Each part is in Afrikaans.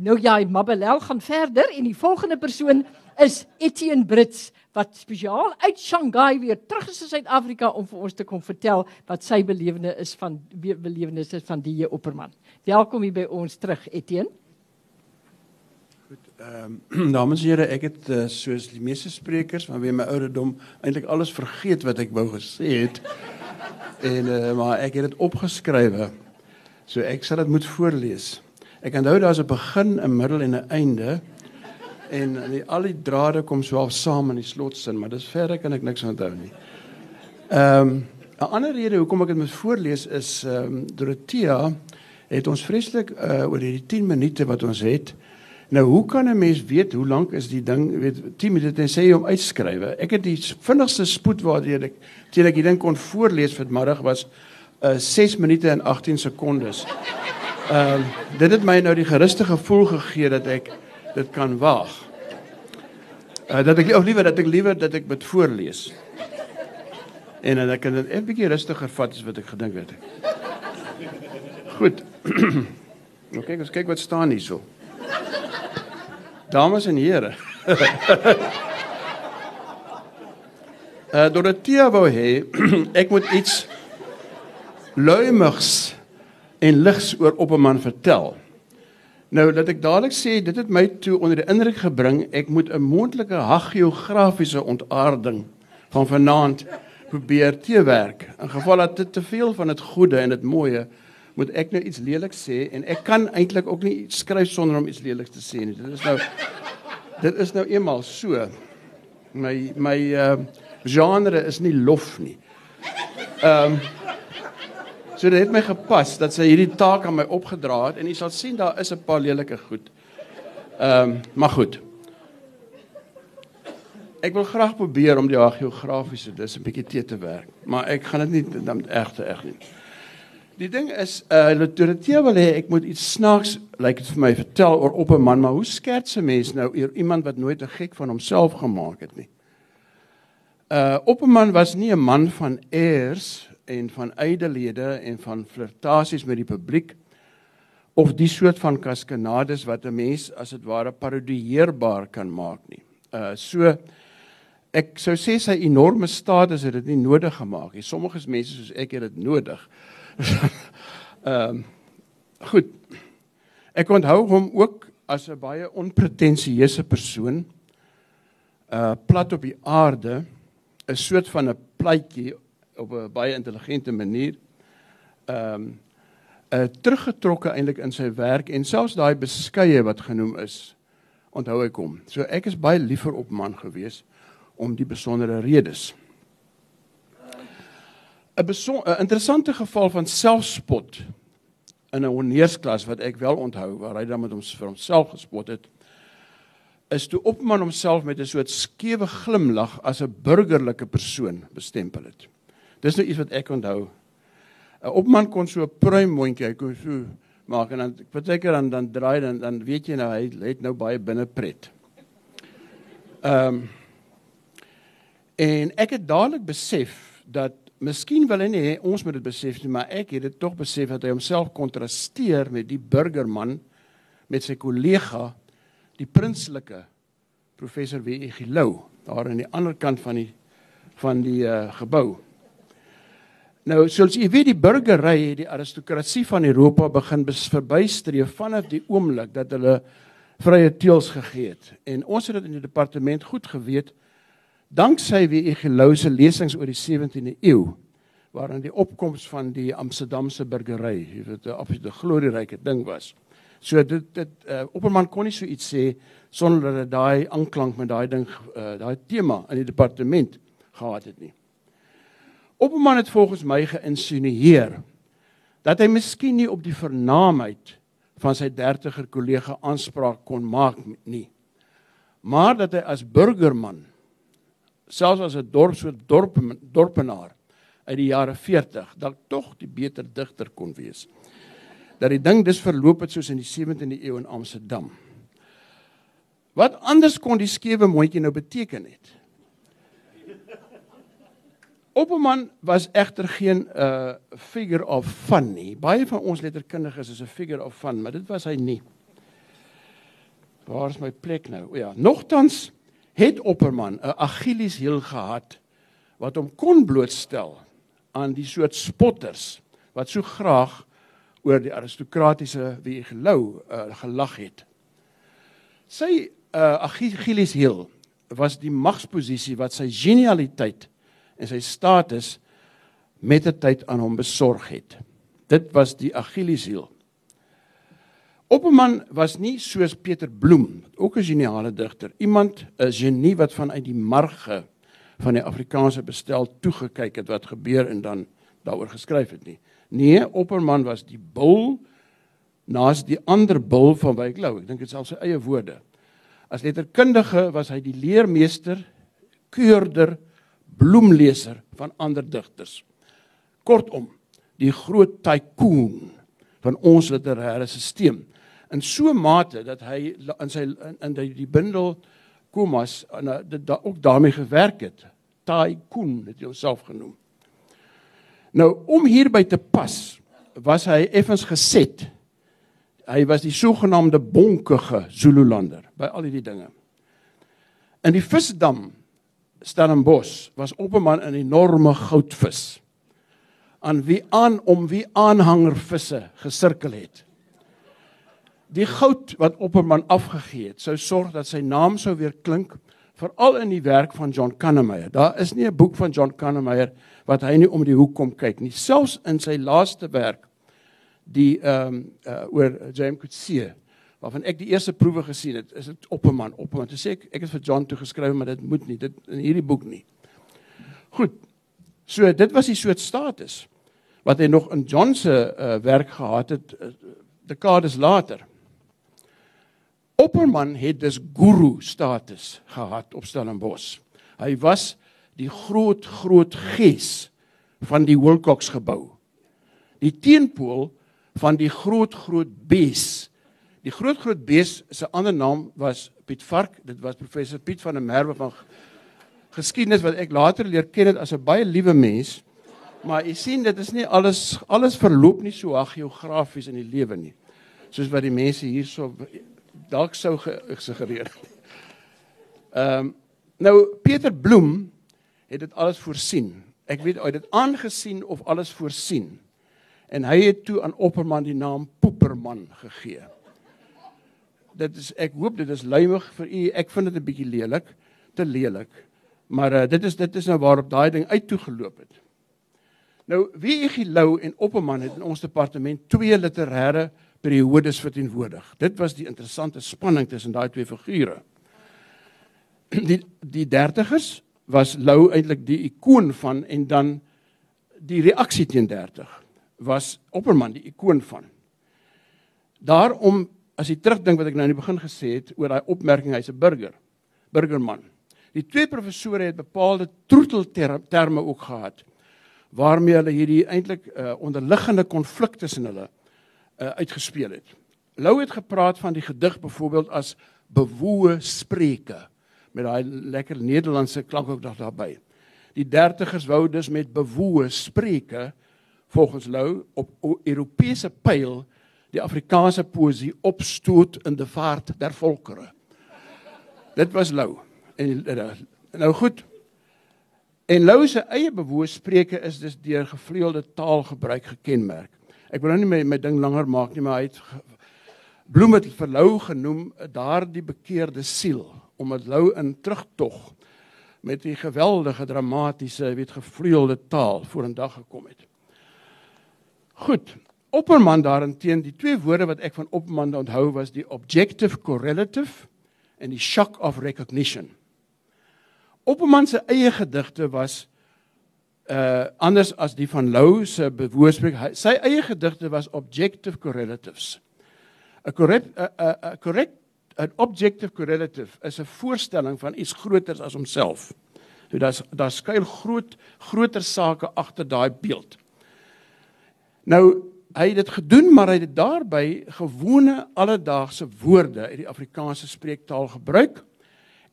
Nou ja, Mabelel gaan verder en die volgende persoon is Etienne Brits wat spesiaal uit Shanghai weer terug is in Suid-Afrika om vir ons te kom vertel wat sy belewenis is van belewennisse van die Opperman. Welkom hier by ons terug Etienne. Goed, ehm um, dames en here, ek het uh, soos die meeste sprekers vanweë my ouderdom eintlik alles vergeet wat ek wou gesê het. en uh, maar ek het dit opgeskrywe. So ek sal dit moet voorlees. Ek onthou daar's 'n begin, 'n middel en 'n einde. En die, al die drade kom so af saam in die slotsin, maar dis verder kan ek niks onthou nie. Ehm um, 'n ander rede hoekom ek dit moet voorlees is ehm um, Dorothea het ons vreeslik uh, oor hierdie 10 minute wat ons het. Nou hoe kan 'n mens weet hoe lank is die ding, weet 10 minute en sê jy om uitskrywe. Ek het die vinnigste spoed waardeur ek teen ek die ding kon voorlees vanmiddag was uh, 6 minute en 18 sekondes. Ehm uh, dit het my nou die gerustige gevoel gegee dat ek dit kan waag. Uh, dat ek of liewer dat ek liewer dat ek dit voorlees. En dan kan dit 'n bietjie rustiger vat as wat ek gedink het. Goed. nou kyk, ons kyk wat staan hierso. Dames en here. uh Dorothea wou hê ek moet iets luimigs en ligs oor op 'n man vertel. Nou dat ek dadelik sê dit het my toe onder die indruk gebring ek moet 'n moontlike hagiografiese ontaarding van vanaand probeer teewerk. In geval dat dit te veel van dit goeie en dit mooie moet ek nou iets leliks sê en ek kan eintlik ook nie skryf sonder om iets leliks te sê nie. Dit is nou dit is nou eenmal so. My my uh genre is nie lof nie. Ehm um, So dit het my gepas dat sy hierdie taak aan my opgedra het en jy sal sien daar is 'n paar lelike goed. Ehm um, maar goed. Ek wil graag probeer om die geografiese dis 'n bietjie te te werk, maar ek gaan dit nie dan regte reg nie. Die ding is uh literature wil hê ek moet iets snaaks lyk like vir my vertel oor op 'n man, maar hoe skets 'n mens nou oor iemand wat nooit 'n gek van homself gemaak het nie. Uh op 'n man was nie 'n man van airs en van ydelede en van flirtasies met die publiek of die soort van kaskanades wat 'n mens as dit ware parodieerbaar kan maak nie. Uh so ek sou sê sy enorme status het dit nie nodig gemaak nie. Sommige mense soos ek het dit nodig. Ehm um, goed. Ek onthou hom ook as 'n baie onpretensieuse persoon. Uh plat op die aarde, 'n soort van 'n plaatjie op 'n baie intelligente manier ehm um, uh teruggetrokke eintlik in sy werk en selfs daai beskeie wat genoem is onthou ek hom. So ek is baie liever op man gewees om die besondere redes. 'n 'n interessante geval van selfspot in 'n honeersklas wat ek wel onthou waar hy dan met hom vir homself gespot het is toe opman homself met 'n soort skewe glimlag as 'n burgerlike persoon bestempel het. Dis nou iets wat ek onthou. 'n Opman kon so 'n pruimmondjie, hy kon so maak en dan partykeer dan dan draai dan dan weet jy nou hy het nou baie binne pret. Ehm um, en ek het dadelik besef dat miskien wil hy nie ons moet dit besef nie, maar ek het dit tog besef dat hy homself kontrasteer met die burgerman met sy kollega die prinslike professor W.E. Gilou daar aan die ander kant van die van die uh, gebou. Nou, soos jy weet, die burgery het die aristokrasie van Europa begin verbystreef vanaf die oomblik dat hulle vrye teels gegee het. En ons het dit in die departement goed geweet danksy wie Egelouse lesings oor die 17de eeu waarin die opkoms van die Amsterdamse burgery, jy weet, 'n absolute glorieryke ding was. So dit dit uh, Opperman kon nie so iets sê sonder dat daai aanklank met daai ding uh, daai tema in die departement gehad het nie. Opperman het volgens my geïnsinueer dat hy miskien nie op die vernaamheid van sy 30er kollega aanspraak kon maak nie. Maar dat hy as burgerman selfs as 'n dorp so dorp dorpenaar uit die jare 40 dalk tog die beter digter kon wees. Dat die ding dis verloop het soos in die 17de eeu in Amsterdam. Wat anders kon die skewe mondjie nou beteken het? Opperman was egter geen uh figure of fun nie. Baie van ons letterkundiges is 'n figure of fun, maar dit was hy nie. Waar is my plek nou? O ja, nogtans het Opperman 'n Achilleshiel gehad wat hom kon blootstel aan die soort spotters wat so graag oor die aristokratiese wie gelou uh, gelag het. Sy uh, Achilleshiel was die magsposisie wat sy genialiteit en sy status met die tyd aan hom besorg het. Dit was die Achilleshiel. Opperman was nie soos Pieter Bloem, ook 'n geniale digter, iemand 'n genie wat vanuit die marge van die Afrikaanse bestel toegekyk het wat gebeur en dan daaroor geskryf het nie. Nee, Opperman was die bul naas die ander bul van Wyklou. Ek dink dit al sy eie woorde. As letterkundige was hy die leermeester, keurder, bloemleser van ander digters. Kortom, die groot tycoon van ons literêre stelsel in so mate dat hy in sy in, in die, die bundel Komas en uh, dit da, ook daarmee gewerk het. Tycoon het hy homself genoem. Nou om hierby te pas, was hy effens geset. Hy was die sogenaamde bonkige Zululander by al hierdie dinge. In die visdam Stellenbosch was op 'n man 'n enorme goudvis aan wie aan om wie aanhanger visse gesirkel het die goud wat Opperman afgegee het, sou sorg dat sy naam sou weer klink veral in die werk van John Kannemeyer. Daar is nie 'n boek van John Kannemeyer wat hy nie om die hoek kom kyk nie. Selfs in sy laaste werk die ehm um, uh, oor James Coetzee waarvan ek die eerste proewe gesien het, is dit Opperman, Opperman. Toe sê ek ek het vir John toe geskryf, maar dit moet nie dit in hierdie boek nie. Goed. So dit was die soort status wat hy nog in John se uh, werk gehad het uh, dekades later. Opperman het dus guru status gehad op Stellenbosch. Hy was die groot groot gees van die Wilcox gebou. Die teenpool van die groot groot bees. Die groot groot bees se ander naam was Piet Vark. Dit was professor Piet van der Merwe van geskiedenis wat ek later leer ken het as 'n baie liewe mens. Maar jy sien dit is nie alles alles verloop nie so geografies in die lewe nie. Soos wat die mense hierso dalk sou gesuggereer het. Ehm um, nou Pieter Bloem het dit alles voorsien. Ek weet het dit aangesien of alles voorsien. En hy het toe aan Opperman die naam Poeperman gegee. Dit is ek hoop dit is luimig vir u. Ek vind dit 'n bietjie lelik, te lelik. Maar uh, dit is dit is nou waarop daai ding uit toe geloop het. Nou wie Igilou en Opperman het in ons departement twee literêre periodes verteenwoordig. Dit was die interessante spanning tussen daai twee figure. Die die 30ers was Lou eintlik die ikoon van en dan die reaksie teen 30 was Opperman die ikoon van. Daarom as jy terugdink wat ek nou in die begin gesê het oor daai opmerking hy's 'n burger, burgerman. Die twee professore het bepaalde troetelterme ook gehad waarmee hulle hierdie eintlik uh, onderliggende konflik tussen hulle uh, uitgespeel het. Lou het gepraat van die gedig byvoorbeeld as bewoe spreuke met daai lekker Nederlandse klank ook nog daarbey. Die 30ers wou dus met bewoe spreuke volgens Lou op Europese pyl die Afrikaanse poësie opstoot in die vaart der volkere. Dit was Lou. En nou goed. En Lou se eie bewoe spreuke is dus deur gevleelde taalgebruik gekenmerk. Ek wil nou nie my my ding langer maak nie, maar hy het bloem het verlou genoem daardie bekeerde siel omdat lou in terugtog met die geweldige dramatiese weet gevleelde taal vorendag gekom het. Goed. Opperman daarenteen die twee woorde wat ek van Opperman onthou was die objective correlative en die shock of recognition. Opperman se eie gedigte was uh anders as die van Lou se bewoordspek sy eie gedigte was objective correlatives. 'n correct 'n correct 'n objective correlative is 'n voorstelling van iets groters as homself. So daar's daar skuil groot groter sake agter daai beeld. Nou hy het dit gedoen maar hy het daarby gewone alledaagse woorde uit die Afrikaanse spreektaal gebruik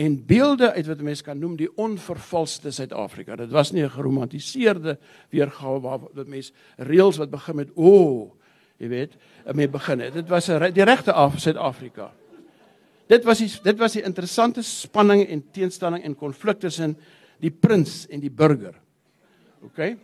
en beelde uit wat mense kan noem die onvervalste Suid-Afrika. Dit was nie 'n geromantiseerde weergawe waar dat mense reëls wat begin met o, oh, jy weet, mee begin het. Dit was 'n die regte af Suid-Afrika. Dit was die dit was die interessante spanning en teenstelling en konflik tussen die prins en die burger. OK.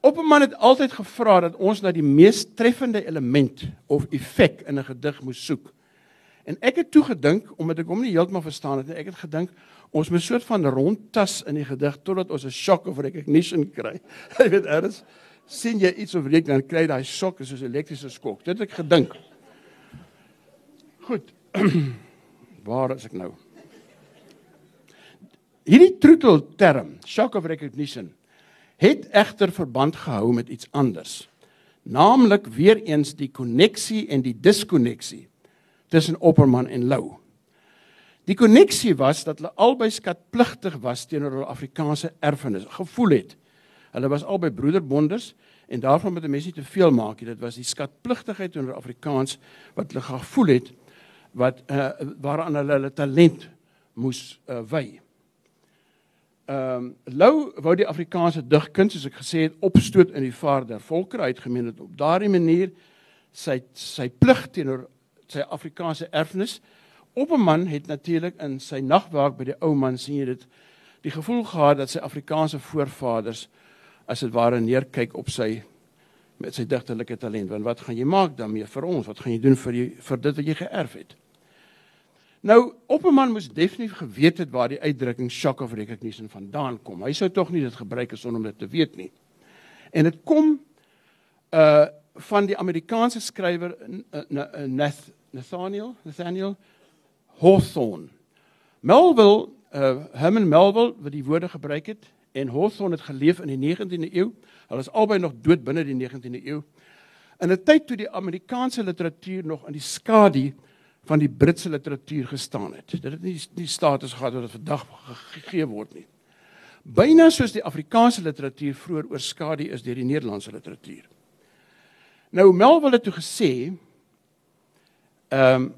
Opperman het altyd gevra dat ons na die mees treffende element of effek in 'n gedig moet soek. En ek het toe gedink omdat ek hom nie heeltemal verstaan het nie, ek het gedink ons moet 'n soort van rondtas in die gedig totdat ons 'n shock of recognition kry. Jy weet, eers sien jy iets of reek dan kry jy daai shock soos 'n elektriese skok. Dit het ek gedink. Goed. Waar is ek nou? Hierdie troetel term, shock of recognition, het egter verband gehou met iets anders. Naamlik weer eens die koneksie en die diskonneksie tussen Opperman en Lou. Die koneksie was dat hulle albei skatpligtig was teenoor hul Afrikaanse erfenis, gevoel het. Hulle was albei broederbonders en daarvan moet 'n mens nie te veel maak nie. Dit was die skatpligtigheid teenoor Afrikaans wat hulle gevoel het wat uh, waaraan hulle hulle talent moes uh, wy. Ehm um, Lou wou die Afrikaanse digkuns soos ek gesê het opstoot in die vader volkere uitgemeen het op daardie manier sy sy plig teenoor sy Afrikaanse erfenis. Op 'n man het natuurlik in sy nagwerk by die ou man sien jy dit die gevoel gehad dat sy Afrikaanse voorvaders as dit ware neerkyk op sy met sy digterlike talent. Want wat gaan jy maak daarmee vir ons? Wat gaan jy doen vir die, vir dit wat jy geërf het Nou, Opperman moes definitief geweet het waar die uitdrukking shock of recognition vandaan kom. Hy sou tog nie dit gebruik het sonder om dit te weet nie. En dit kom uh van die Amerikaanse skrywer uh, Nathaniel Nathaniel Hawthorne. Melville uh Herman Melville wat die woorde gebruik het en Hawthorne het geleef in die 19de eeu. Hulle is albei nog dood binne die 19de eeu. In 'n tyd toe die Amerikaanse literatuur nog in die skadu van die Britse literatuur gestaan het. Dit het nie die status gehad wat dit vandag gegee word nie. Byna soos die Afrikaanse literatuur vroeër oorskadu is deur die Nederlandse literatuur. Nou Melville het toe gesê ehm um,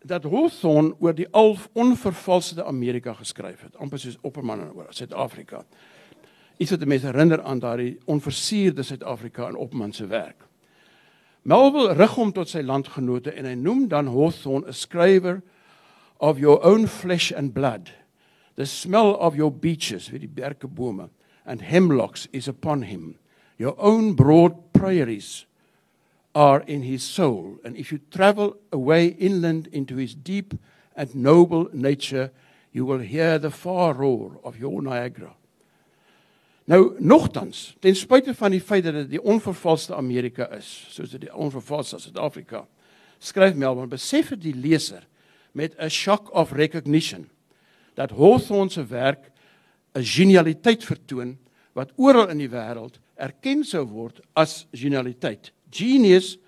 dat Hawthorne oor die alf onvervalsde Amerika geskryf het, amper soos Opperman oor Suid-Afrika. Iets wat mense herinner aan daardie onversierde Suid-Afrika in Opperman se werk. Melville rig hom tot sy landgenote en hy noem dan Hawthorne 'n skrywer of your own flesh and blood. The smell of your beeches, vir die berkebome and hemlocks is upon him. Your own broad prairies are in his soul and if you travel away inland into his deep and noble nature you will hear the far roar of your Niagara. Nou nogtans, ten spyte van die feit dat dit die onvervalste Amerika is, soos dit die onvervalste Suid-Afrika, skryf Melbourne besef dit die leser met 'n shock of recognition dat Hawthorne se werk 'n genialiteit vertoon wat oral in die wêreld erken sou word as genialiteit. Genius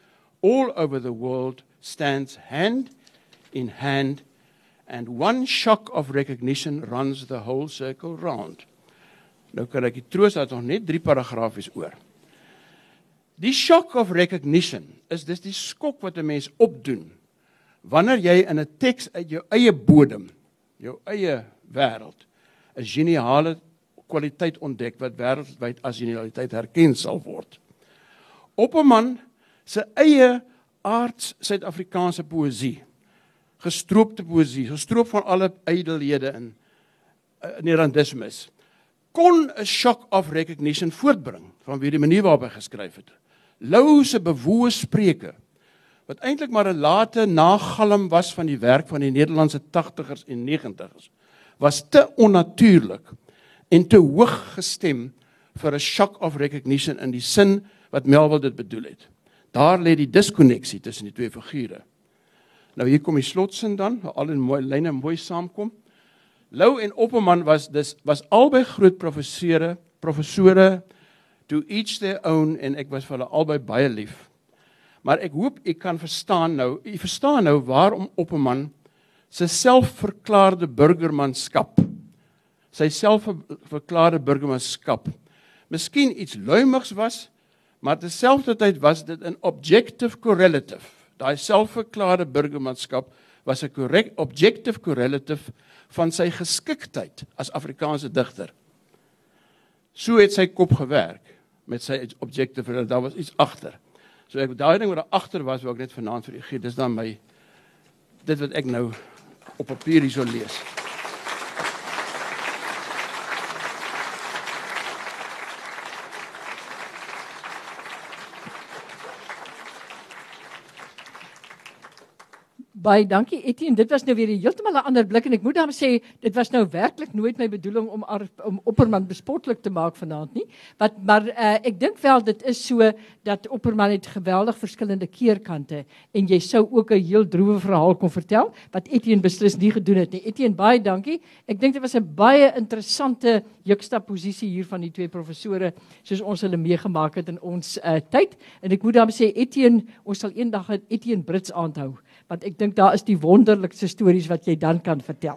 all over the world stands hand in hand and one shock of recognition runs the whole circle round. Nou kan ek die troos dat nog net 3 paragrafies oor. Die shock of recognition is dis die skok wat 'n mens opdoen wanneer jy in 'n teks uit jou eie bodem, jou eie wêreld 'n geniale kwaliteit ontdek wat wêreldwyd as genialiteit herken sal word. Op 'n man se eie aards Suid-Afrikaanse poësie, gestroopte poësie, gestroop van alle ydelhede in uh, Nederlandismes kon 'n shock of recognition voortbring van wie die manier waarop hy geskryf het. Lou se bewoe spreuke wat eintlik maar 'n late nagalm was van die werk van die Nederlandse 80ers en 90ers was te onnatuurlik en te hoog gestem vir 'n shock of recognition in die sin wat Melville dit bedoel het. Daar lê die diskonneksie tussen die twee figure. Nou hier kom die slotsin dan, al in mooi lyne mooi saamkom. Lou en Opperman was dis was albei groot professore, professore to each their own en ek was vir hulle albei baie lief. Maar ek hoop ek kan verstaan nou, u verstaan nou waarom Opperman se selfverklaarde burgermanskap, sy selfverklaarde burgermanskap, miskien iets luimigs was, maar terselfdertyd was dit 'n objective correlative. Daai selfverklaarde burgermanskap was 'n korrek objective correlative van sy geskiktheid as Afrikaanse digter. So het sy kop gewerk met sy objective en daar was iets agter. So ek daai ding wat daar agter was, wou ek net vanaand vir u gee. Dis dan my dit wat ek nou op papier hierso lees. Baie dankie Etienne. Dit was nou weer heeltemal 'n ander blik en ek moet dan sê dit was nou werklik nooit my bedoeling om ar, om Opperman bespotlik te maak vanaand nie. Wat maar uh, ek dink wel dit is so dat Opperman het geweldig verskillende keerkante en jy sou ook 'n heel droewe verhaal kon vertel wat Etienne beslis nie gedoen het nie. Etienne, baie dankie. Ek dink dit was 'n baie interessante juxtaposisie hier van die twee professore soos ons hulle meegemaak het in ons uh, tyd en ek moet dan sê Etienne, ons sal eendag Etienne Brits aanhou want ek dink daar is die wonderlikste stories wat jy dan kan vertel.